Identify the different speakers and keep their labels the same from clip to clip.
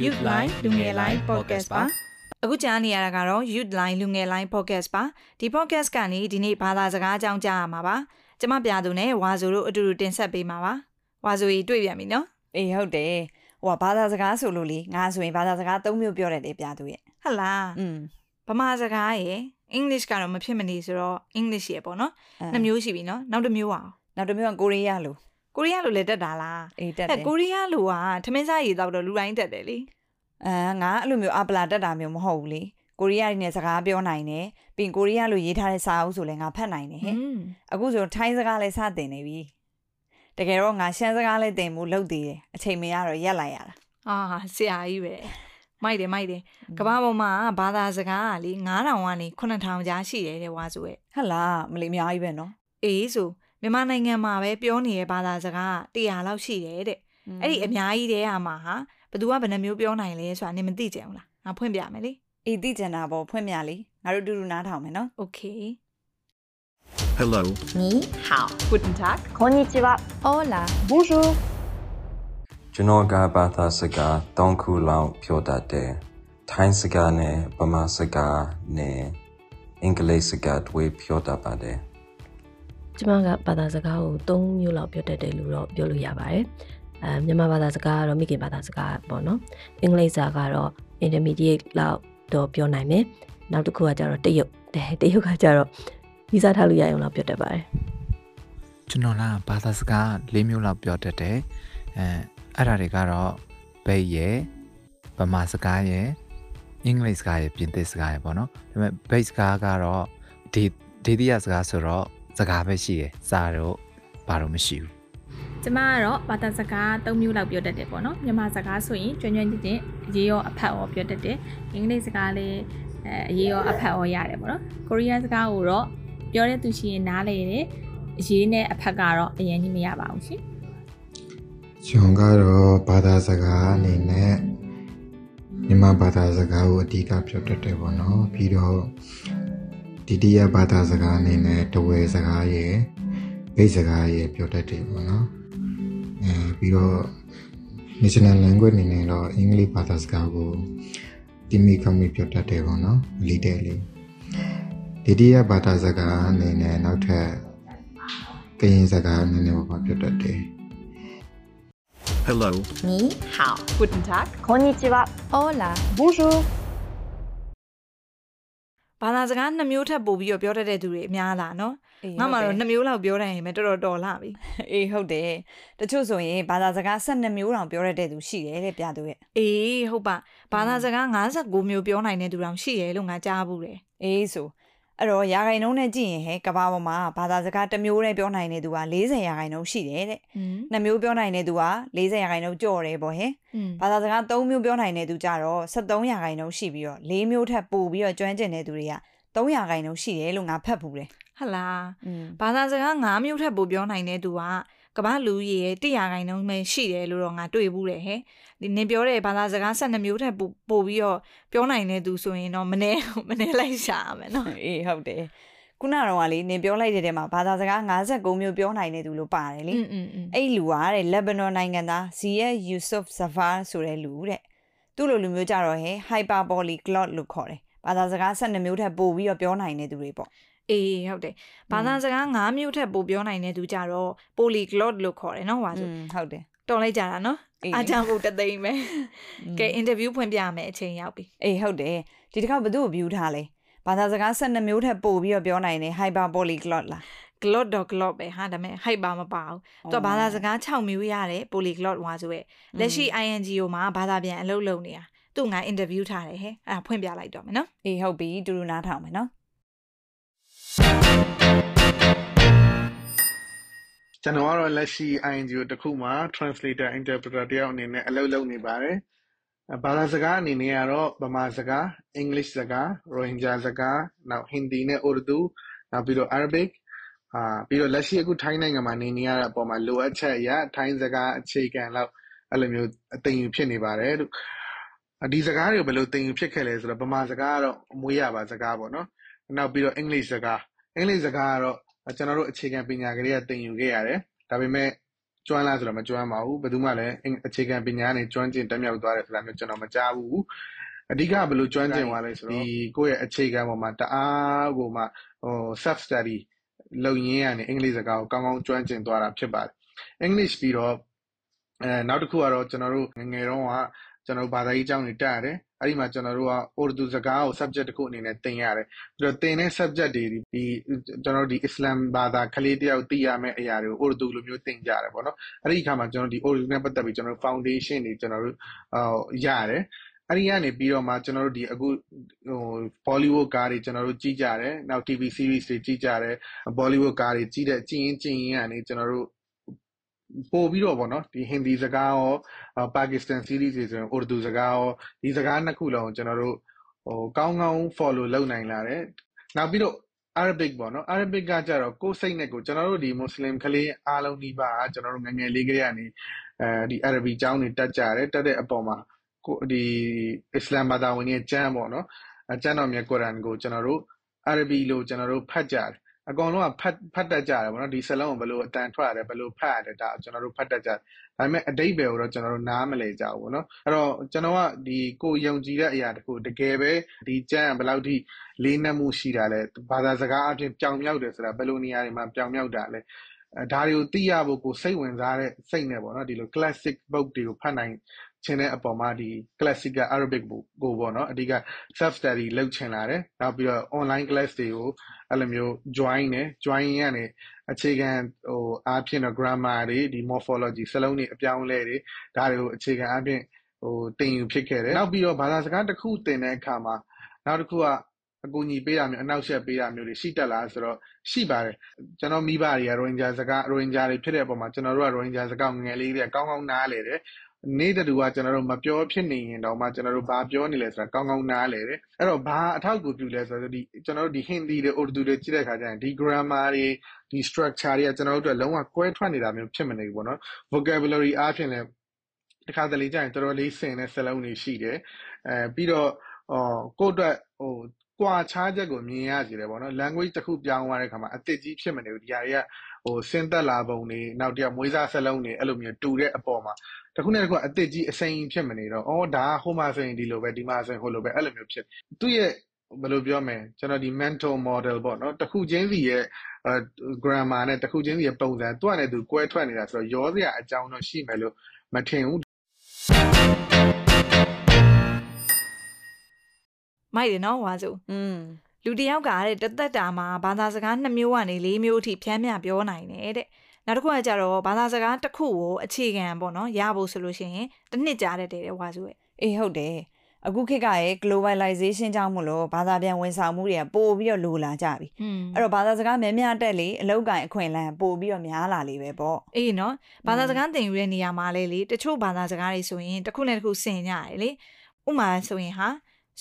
Speaker 1: Youth Line လူငယ် Line Podcast ပါအခုကြားနေရတာကတော့ Youth Line လူငယ် Line Podcast ပါဒီ podcast ကနေဒီနေ့ဘာသာစကားအကြောင်းကြားရမှာပါကျမပြသူနဲ့ဝါဆိုတို့အတူတူတင်ဆက်ပေးမှာပါဝါဆိုကြီးတွေ့ပြန်ပြီနော်
Speaker 2: အေးဟုတ်တယ်ဟိုကဘာသာစကားဆိုလို့လေငါဆိုရင်ဘာသာစကား၃မျိုးပြောတယ်လေပြသူရဲ့
Speaker 1: ဟတ်လား
Speaker 2: อืม
Speaker 1: ဗမာစကားရယ် English ကတော့မဖြစ်မနေဆိုတော့ English ရယ်ပေါ့နော်
Speaker 2: အဲ
Speaker 1: နှစ်မျိုးရှိပြီနော်နောက်တစ်မျိုးอ่ะ
Speaker 2: နောက်တစ်မျိုးကကိုရီးယားလို
Speaker 1: ကိုရီးယားလိုလည်းတက်တာလား
Speaker 2: အေးတက်တ
Speaker 1: အဲ
Speaker 2: ယ်
Speaker 1: ကိုရီးယားလိုကထမင်းစားရည်တော့တော့လူတိုင်းတက်တယ်လေ
Speaker 2: အဲငါအဲ့လိုမျိုးအပလာတက်တာမျိုးမဟုတ်ဘူးလေကိုရီးယားရင်းနဲ့စကားပြောနိုင်တယ်ပြီးရင်ကိုရီးယားလိုရေးထားတဲ့စာအုပ်ဆိုလည်းငါဖတ်နိုင်တယ်ဟဲ့
Speaker 1: อืม
Speaker 2: အခုဆိုထိုင်းစကားလည်းစတင်နေပြီတကယ်တော့ငါရှမ်းစကားလည်းတင်မှုလုပ်သေးတယ်အချိန်မရတော့ရက်လိုက်ရတာ
Speaker 1: အာဆရာကြီးပဲမိုက်တယ်မိုက်တယ်ကမ္ဘာပေါ်မှာဘာသာစကားကလေ9000ကနေ9000ကြားရှိတယ်တဲ့ဝါဆိုရဲ့
Speaker 2: ဟဟလားမလီအများကြီးပဲနော်
Speaker 1: အေးဆို မြန်မာနိုင်ငံမှာပဲပြောနေတဲ့ဘာသာစကား100လောက်ရှိတယ်တဲ့အဲ့ဒီအများကြီးတဲဟာမှာဟာဘသူကဘယ်နှမျိုးပြောနိုင်လဲဆိုတာနင်မသိကြဘူးလားငါဖွင့်ပြမယ်လေ
Speaker 2: အေးသိကြတာပေါ့ဖွင့်ပြလေငါတို့တူတူနားထောင်မယ်နော်
Speaker 1: okay
Speaker 3: Hello.
Speaker 4: Ni hao.
Speaker 1: Guten Tag.
Speaker 4: Konnichiwa.
Speaker 5: Hola.
Speaker 4: Bonjour.
Speaker 6: ကျွန်တော်ကဘာသာစကားတောင်းခုလောက်ပြောတတ်တယ်။ထိုင်းစကားနဲ့ဗမာစကားနဲ့အင်္ဂလိပ်စကားတွေပြောတတ်ပါတယ်။
Speaker 5: ကျမကဘာသာစကားကို၃မျိုးလောက်ပြောတတ်တယ်လို့တော့ပြောလို့ရပါတယ်။အဲမြန်မာဘာသာစကားကတော့မိခင်ဘာသာစကားပေါ့နော်။အင်္ဂလိပ်စာကတော့ intermediate လောက်တော့ပြောနိုင်မယ်။နောက်တစ်ခုကကျတော့တရုတ်တဲ့တရုတ်ကကျတော့ဗီဇထားလို့ရအောင်လောက်ပြောတတ်ပါတယ်
Speaker 7: ကျွန်တော်လားဘာသာစကား၄မျိုးလောက်ပြောတတ်တယ်အဲအဲ့ဒါတွေကတော့ဘိတ်ရယ်ဗမာစကားရယ်အင်္ဂလိပ်စကားရယ်ပြင်သစ်စကားရယ်ပေါ့နော်ဒါပေမဲ့ဘိတ်စကားကတော့ဒီဒေသရစကားဆိုတော့ စကားပဲရှိရယ်စာတော့ဘာတော့မရှိဘူး
Speaker 8: ကျမကတော့ဘာသာစကား၃မျိုးလောက်ပြောတတ်တယ်ပေါ့နော်မြန်မာစကားဆိုရင်ကျွမ်းကျွမ်းကျင်ကျင်အရေးရောအဖတ်ရောပြောတတ်တယ်အင်္ဂလိပ်စကားလည်းအဲအရေးရောအဖတ်ရောရတယ်ပေါ့နော်ကိုရီးယားစကားကိုတော့ပြောတဲ့သူရှိရင်နားလေတယ်အရေးနဲ့အဖတ်ကတော့အရင်ကြီးမရပါဘူးရှင်
Speaker 9: ကျွန်တော်ကတော့ဘာသာစကားအနေနဲ့မြန်မာဘာသာစကားကိုအဓိကပြောတတ်တယ်ပေါ့နော်ပြီးတော့ ဒုတိယဘာသာစကားအနေနဲ့တဝဲစကားရယ်ဂိတ်စကားရယ်ပြောတတ်တယ်ပေါ့နော်အဲပြီးတော့ national language အနေနဲ့တော့အင်္ဂလိပ်ဘာသာစကားကိုတိမိခမိပြောတတ်တယ်ပေါ့နော်လီတဲ့လေးဒုတိယဘာသာစကားအနေနဲ့နောက်ထပ်ကရင်စကားအနေနဲ့ပေါ့ပြောတတ်တယ်
Speaker 3: Hello.
Speaker 4: Ni hao.
Speaker 1: Guten Tag.
Speaker 4: Konnichiwa.
Speaker 5: Hola.
Speaker 4: Bonjour.
Speaker 1: ဘာသာစကားနှစ်မျိုးထပ်ပို့ပြီးတော့ပြောတတ်တဲ့သူတွေအများလားနော်
Speaker 2: အေး
Speaker 1: ငါမှ
Speaker 2: ဟုတ်
Speaker 1: တော့
Speaker 2: တယ်
Speaker 1: နှစ်မျိုးလောက်ပြောတတ်ရင်ပဲတော်တော်တော်လာပြီ
Speaker 2: အေးဟုတ်တယ်တချို့ဆိုရင်ဘာသာစကား12မျိုးတောင်ပြောရတဲ့သူရှိတယ်တဲ့ပြသူရဲ့
Speaker 1: အေးဟုတ်ပါဘာသာစကား59မျိုးပြောနိုင်တဲ့သူတောင်ရှိတယ်လို့ငါကြားဘူးတယ်
Speaker 2: အေးဆို အဲ့တော့ရာဂိုင်နှုန်းနဲ့ကြည့်ရင်ဟဲကဘာပေါ်မှာဘာသာစကားတစ်မျိုးနဲ့ပြောနိုင်တဲ့သူက40ရာဂိုင်နှုန်းရှိတယ်တဲ့။နှစ်မျိုးပြောနိုင်တဲ့သူက40ရာဂိုင်နှုန်းကျော်တယ်ပေါ့ဟဲ။ဘာသာစကား3မျိုးပြောနိုင်တဲ့သူကြတော့73ရာဂိုင်နှုန်းရှိပြီးတော့၄မျိုးထပ်ပိုပြီးတော့ကျွမ်းကျင်တဲ့သူတွေက300ရာဂိုင်နှုန်းရှိတယ်လို့ငါဖတ်ဘူးတယ်။
Speaker 1: ဟုတ်လား။ဘာသာစကား9မျိုးထပ်ပိုပြောနိုင်တဲ့သူက ကမ္ဘာလူကြီးရဲ့100ခိုင်နှုန်းပဲရှိတယ်လို့တော့ငါတွေ့ဘူးတယ်ဟဲ့ဒီနင်ပြောတဲ့ဘာသာစကား12မျိုးထက်ပိုပြီးတော့ပြောနိုင်တဲ့သူဆိုရင်တော့မနေမနေလိုက်ရှာရမယ်နော်
Speaker 2: အေးဟုတ်တယ်ခုနကတော့လေနင်ပြောလိုက်တဲ့ထဲမှာဘာသာစကား59မျိုးပြောနိုင်တဲ့သူလို့ပါတယ်လေအဲ့လူကတဲ့လက်ဘနွန်နိုင်ငံသား Zia Yusuf Zafar ဆိုတဲ့လူတဲ့သူ့လိုလူမျိုးကြတော့ဟဲ hyperpolyglot လို့ခေါ်တယ်ဘာသာစကား12မျိုးထက်ပိုပြီးတော့ပြောနိုင်တဲ့သူတွေပေါ့
Speaker 1: အေးဟုတ်တယ်ဘာသာစကား9မျိုးထပ်ပို့ပြောနိုင်တဲ့သူကြတော့ polyglot လို့ခေါ်တယ်နော်ဟွာ
Speaker 2: อื
Speaker 1: ဆို
Speaker 2: มဟုတ်တယ်
Speaker 1: တော်လိုက်ကြတာနော်
Speaker 2: အေး
Speaker 1: အားကြောင့်ဖို့တသိမ့်ပဲကဲ interview ဖွင့်ပြရမယ်အချိန်ရောက်ပြီ
Speaker 2: အေးဟုတ်တယ်ဒီတစ်ခါဘသူ့ကို view ထားလဲဘာသာစကား12မျိုးထက်ပိုပြီးတော့ပြောနိုင်တဲ့ hyperpolyglot လား
Speaker 1: glot dot glot ပဲဟာဒါပေမဲ့ hype ပါမပါဘူးသူကဘာသာစကား6မျိုးရတယ် polyglot ဟွာဆိုရဲ့လက်ရှိ INGO မှာဘာသာပြန်အလုပ်လုပ်နေတာသူ့ငါ interview ထားတယ်ဟဲ့အဲ့ဒါဖွင့်ပြလိုက်တော့မယ်နော်
Speaker 2: အေးဟုတ်ပြီတူတူနားထောင်မယ်နော်
Speaker 10: ကျွန်တော်ကတော့လက်ရှိ INGO တစ်ခုမှာ translator interpreter တယောက်အနေနဲ့အလုပ်လုပ်နေပါတယ်။ဘာသာစကားအနေနဲ့ကတော့ဗမာစကား၊ English စကား၊ Rohingya စကား၊နောက် Hindi နဲ့ Urdu နောက်ပြီးတော့ Arabic အာပြီးတော့လက်ရှိအခုထိုင်းနိုင်ငံမှာနေနေရတဲ့အပေါ်မှာလိုအပ်ချက်အရထိုင်းစကားအခြေခံလောက်အဲ့လိုမျိုးအသိဉာဏ်ဖြစ်နေပါတယ်လို့ဒီစကားတွေကိုဘယ်လိုသင်ယူဖြစ်ခဲ့လဲဆိုတော့ဗမာစကားကတော့အမွေးရပါစကားပေါ့နော်။ နောက်ပြီးတော့ English စကား English စကားကတော့ကျွန်တော်တို့အခြေခံပညာကလေးကသင်ယူခဲ့ရတယ်။ဒါပေမဲ့ကျွမ်းလားဆိုတော့မကျွမ်းပါဘူးဘယ်သူမှလည်းအခြေခံပညာနဲ့ကျွမ်းကျင်တက်မြောက်သွားတယ်ဆိုတာမျိုးကျွန်တော်မကြားဘူးအဓိကဘယ်လိုကျွမ်းကျင်သွားလဲဆိုတော့ဒီကိုယ့်ရဲ့အခြေခံပေါ်မှာတအားကိုမှဟို self study လုပ်ရင်းရနေအင်္ဂလိပ်စကားကိုကောင်းကောင်းကျွမ်းကျင်သွားတာဖြစ်ပါတယ် English ပြီးတော့အဲနောက်တစ်ခုကတော့ကျွန်တော်တို့ငငယ်တုန်းကကျွန်တော်ဘာသာရေးအကြောင်းတွေတက်ရတယ် အဲ့ဒီမှာကျွန်တော်တို့က Urdu စကားကို subject တစ်ခုအနေနဲ့သင်ရတယ်ပြီးတော့သင်တဲ့ subject တွေဒီကျွန်တော်တို့ဒီ Islam ဘာသာကလေးတယောက်သိရမယ့်အရာတွေကို Urdu လိုမျိုးသင်ကြရတယ်ပေါ့နော်အဲ့ဒီအခါမှာကျွန်တော်ဒီ Urdu နဲ့ပတ်သက်ပြီးကျွန်တော်တို့ foundation တွေကျွန်တော်တို့ဟိုရတယ်အဲ့ဒီကနေပြီးတော့မှကျွန်တော်တို့ဒီအခုဟို Bollywood ကားတွေကျွန်တော်တို့ကြည့်ကြတယ်နောက် TV series တွေကြည့်ကြတယ် Bollywood ကားတွေကြည့်တဲ့ကြည့်ရင်ကြည့်ရင်ကနေကျွန်တော်တို့ ပို့ပြီးတော့ဗောနော်ဒီဟင်ဒီစကားရောပါကစ္စတန် series တွေဆိုရင် Urdu စကားရောဒီစကားနှစ်ခုလုံးကျွန်တော်တို့ဟိုကောင်းကောင်း follow လုပ်နိုင်လာတယ်နောက်ပြီးတော့ Arabic ပေါ့နော် Arabic ကကြတော့ကိုယ်စိတ်နဲ့ကိုကျွန်တော်တို့ဒီ Muslim ကလေးအားလုံးဒီပါကျွန်တော်တို့ငငယ်လေးကလေးကနေအဲဒီ Arabic ကျောင်းတွေတက်ကြတယ်တက်တဲ့အပေါ်မှာကိုဒီ Islam ဘာသာဝင်ရဲ့ကျမ်းပေါ့နော်အကျမ်းတော်မြတ်ကုရ်အာန်ကိုကျွန်တော်တို့ Arabic လို့ကျွန်တော်တို့ဖတ်ကြတယ် အကောင်လုံးကဖတ်ဖတ်တတ်ကြတယ်ဗောနော်ဒီစလုံးကိုဘယ်လိုအတန်ထွက်ရတယ်ဘယ်လိုဖတ်ရတယ်ဒါကျွန်တော်တို့ဖတ်တတ်ကြတယ်ဒါပေမဲ့အတိတ်ပဲကိုတော့ကျွန်တော်တို့နားမလည်ကြဘူးဗောနော်အဲ့တော့ကျွန်တော်ကဒီကိုယုံကြည်တဲ့အရာတခုတကယ်ပဲဒီကျမ်းဘယ်လောက်ထိလေးနက်မှုရှိတာလဲဘာသာစကားအပြင်ပြောင်မြောက်တယ်ဆိုတာဘယ်လိုနေရာတွေမှာပြောင်မြောက်တာလဲအဲ ဒါတွေကိုသိရဖို့ကိုစိတ်ဝင်စားတဲ့စိတ်နဲ့ပေါ့နော်ဒီလို classic book တွေကိုဖတ်နိုင်ချင်တဲ့အပေါ်မှာဒီ classical arabic ကိုပေါ့နော်အဓိက self study လုပ်ချင်လာတယ်နောက်ပြီးတော့ online class တွေကိုအဲ့လိုမျိုး join တယ် join ရနေအခြေခံဟိုအားဖြင့်တော့ grammar တွေဒီ morphology စလုံးတွေအပြောင်းအလဲတွေဒါတွေကိုအခြေခံအားဖြင့်ဟိုသင်ယူဖြစ်ခဲ့တယ်နောက်ပြီးတော့ဘာသာစကားတစ်ခုသင်တဲ့အခါမှာနောက်တစ်ခုက အကူအညီပေးတာမျိုးအနောက်ရှက်ပေးတာမျိုးတွေရှိတတ်လားဆိုတော့ရှိပါတယ်ကျွန်တော်မိဘတွေကရိုဟင်ဂျာစကားရိုဟင်ဂျာတွေဖြစ်တဲ့အပေါ်မှာကျွန်တော်တို့ကရိုဟင်ဂျာစကားငယ်လေးတွေကကောင်းကောင်းနားလေတယ်နေတဲ့သူကကျွန်တော်တို့မပြောဖြစ်နေရင်တော့မှကျွန်တော်တို့ဘာပြောနေလဲဆိုတာကောင်းကောင်းနားလေတယ်အဲ့တော့ဘာအထောက်အကူပြုလဲဆိုတော့ဒီကျွန်တော်တို့ဒီ Hindi တွေ Urdu တွေကြည့်တဲ့အခါကျရင်ဒီ grammar တွေဒီ structure တွေကကျွန်တော်တို့အတွက်လုံးဝကွဲထွက်နေတာမျိုးဖြစ်မနေဘူးပေါ့နော် vocabulary အားဖြင့်လည်းတခါတလေကျရင်တော်တော်လေးစင်တဲ့စလုံးတွေရှိတယ်အဲပြီးတော့ဟောကိုယ့်အတွက်ဟို ကွာခြားချက်ကိုမြင်ရစီတယ်ပေါ့နော် language တစ်ခုပြောင်းသွားတဲ့အခါမှာအစ်စ်ကြီးဖြစ်မနေဘူးဒီဟာတွေကဟိုဆင်းသက်လာပုံတွေနောက်တရမွေးစားစလုံးတွေအဲ့လိုမျိုးတူတဲ့အပေါ်မှာတခုနဲ့တခုအစ်စ်ကြီးအစိမ်းဖြစ်မနေတော့အော်ဒါဟိုမှာဆိုရင်ဒီလိုပဲဒီမှာဆိုရင်ဟိုလိုပဲအဲ့လိုမျိုးဖြစ်သူ့ရဲ့ဘယ်လိုပြောမလဲကျွန်တော်ဒီ mental model ပေါ့နော်တခုချင်းစီရဲ့ grammar နဲ့တခုချင်းစီရဲ့ပုံစံသူ့အနေနဲ့သူကွဲထွက်နေတာဆိုတော့ရောစရာအကြောင်းတော့ရှိမယ်လို့မထင်ဘူး
Speaker 1: မိုက်တယ်နော်ဝါစု
Speaker 2: อืม
Speaker 1: လူတယောက်ကတဲ့တသက်တာမှာဘာသာစကား2မျိုးကနေ4မျိုးအထိဖြန်းမြပြောနိုင်တယ်တဲ့နောက်တစ်ခုကကြတော့ဘာသာစကားတစ်ခုကိုအခြေခံပေါ့နော်ရဖို့ဆိုလို့ရှိရင်တစ်နှစ်ကြာတဲ့တဲ့ဝါစုရဲ့
Speaker 2: အေးဟုတ်တယ်အခုခေတ်ကရဲ့ globalization ကြောင့်မလို့ဘာသာပြန်ဝန်ဆောင်မှုတွေကပို့ပြီးတော့လိုလာကြပြီအဲ့တော့ဘာသာစကားများများတက်လေအလောက်ကန်အခွင့်အလမ်းပို့ပြီးတော့များလာလေပဲပေါ့
Speaker 1: အေးနော်ဘာသာစကားသင်ယူတဲ့နေရာမှာလေလေတချို့ဘာသာစကားတွေဆိုရင်တစ်ခုနဲ့တစ်ခုဆင်ကြရတယ်လေဥမာဆိုရင်ဟာ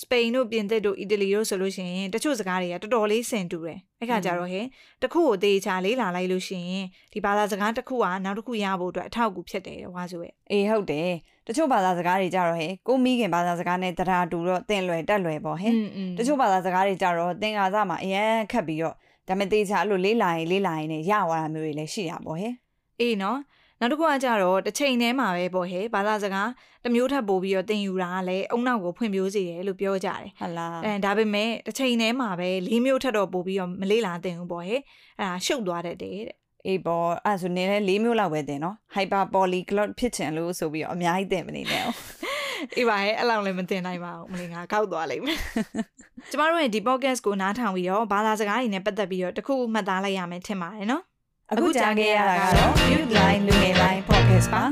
Speaker 1: စပိန်တို့ပြင်သစ်တို့အီတလီတို့ဆိုလို့ရှိရင်တချို့စကားတွေကတော်တော်လေးဆင်တူတယ်အဲ့ခါကျတော့ဟဲ့တခုကိုသေချာလေးလာလိုက်လို့ရှိရင်ဒီဘာသာစကားတစ်ခုကနောက်တစ်ခုရဖို့အတွက်အထောက်အကူဖြစ်တယ်ဝါဆိုရဲ့
Speaker 2: အေးဟုတ်တယ်တချို့ဘာသာစကားတွေကြတော့ဟဲ့ကိုမိခင်ဘာသာစကားနဲ့တရားတူတော့တင်လွယ်တက်လွယ်ပေါ့ဟဲ့တချို့ဘာသာစကားတွေကြတော့သင်္ကာစမှာအရန်ခက်ပြီးတော့ဒါမဲ့သေချာအဲ့လိုလေးလာရင်လေးလာရင်လည်းရသွားတာမျိုးတွေလည်းရှိတာပေါ့ဟဲ့
Speaker 1: အေးနော် နောက်တစ်ခုကကြတော့တစ်ချိန်တည်းမှာပဲပေါ့ဟဲ့ဘာသာစကားတစ်မျိုးထပ်ပို့ပြီးတော့သင်ယူတာကလည်းအုံနောက်ကိုဖွင့်ပြိုးစေတယ်လို့ပြောကြတယ်
Speaker 2: ဟုတ်လား
Speaker 1: အဲဒါပေမဲ့တစ်ချိန်တည်းမှာပဲလေးမျိုးထပ်တော့ပို့ပြီးတော့မလေးလာသင်ဘူးပေါ့ဟဲ့အဲ့ဒါရှုပ်သွားတတ်တယ်တဲ့
Speaker 2: အေးပေါ်အဲ့ဆိုနေလဲ၄မျိုးလောက်ပဲတင်နော် hyper polyglot ဖြစ်ချင်လို့ဆိုပြီးတော့အများကြီးတင်မနေနဲ့အောင်
Speaker 1: အေးပါရဲ့အဲ့လောက်လည်းမတင်နိုင်ပါဘူးမလင်ငါကောက်သွားလိမ့်မယ်ကျမတို့ရဲ့ဒီ podcast ကိုနားထောင်ပြီးတော့ဘာသာစကားတွေနဲ့ပတ်သက်ပြီးတော့တခုမှတ်သားလိုက်ရမယ်ထင်ပါတယ်နော်
Speaker 2: အခုကြားခဲ့ရတာကတော့ Youth Line လူငယ် Line podcast ပါ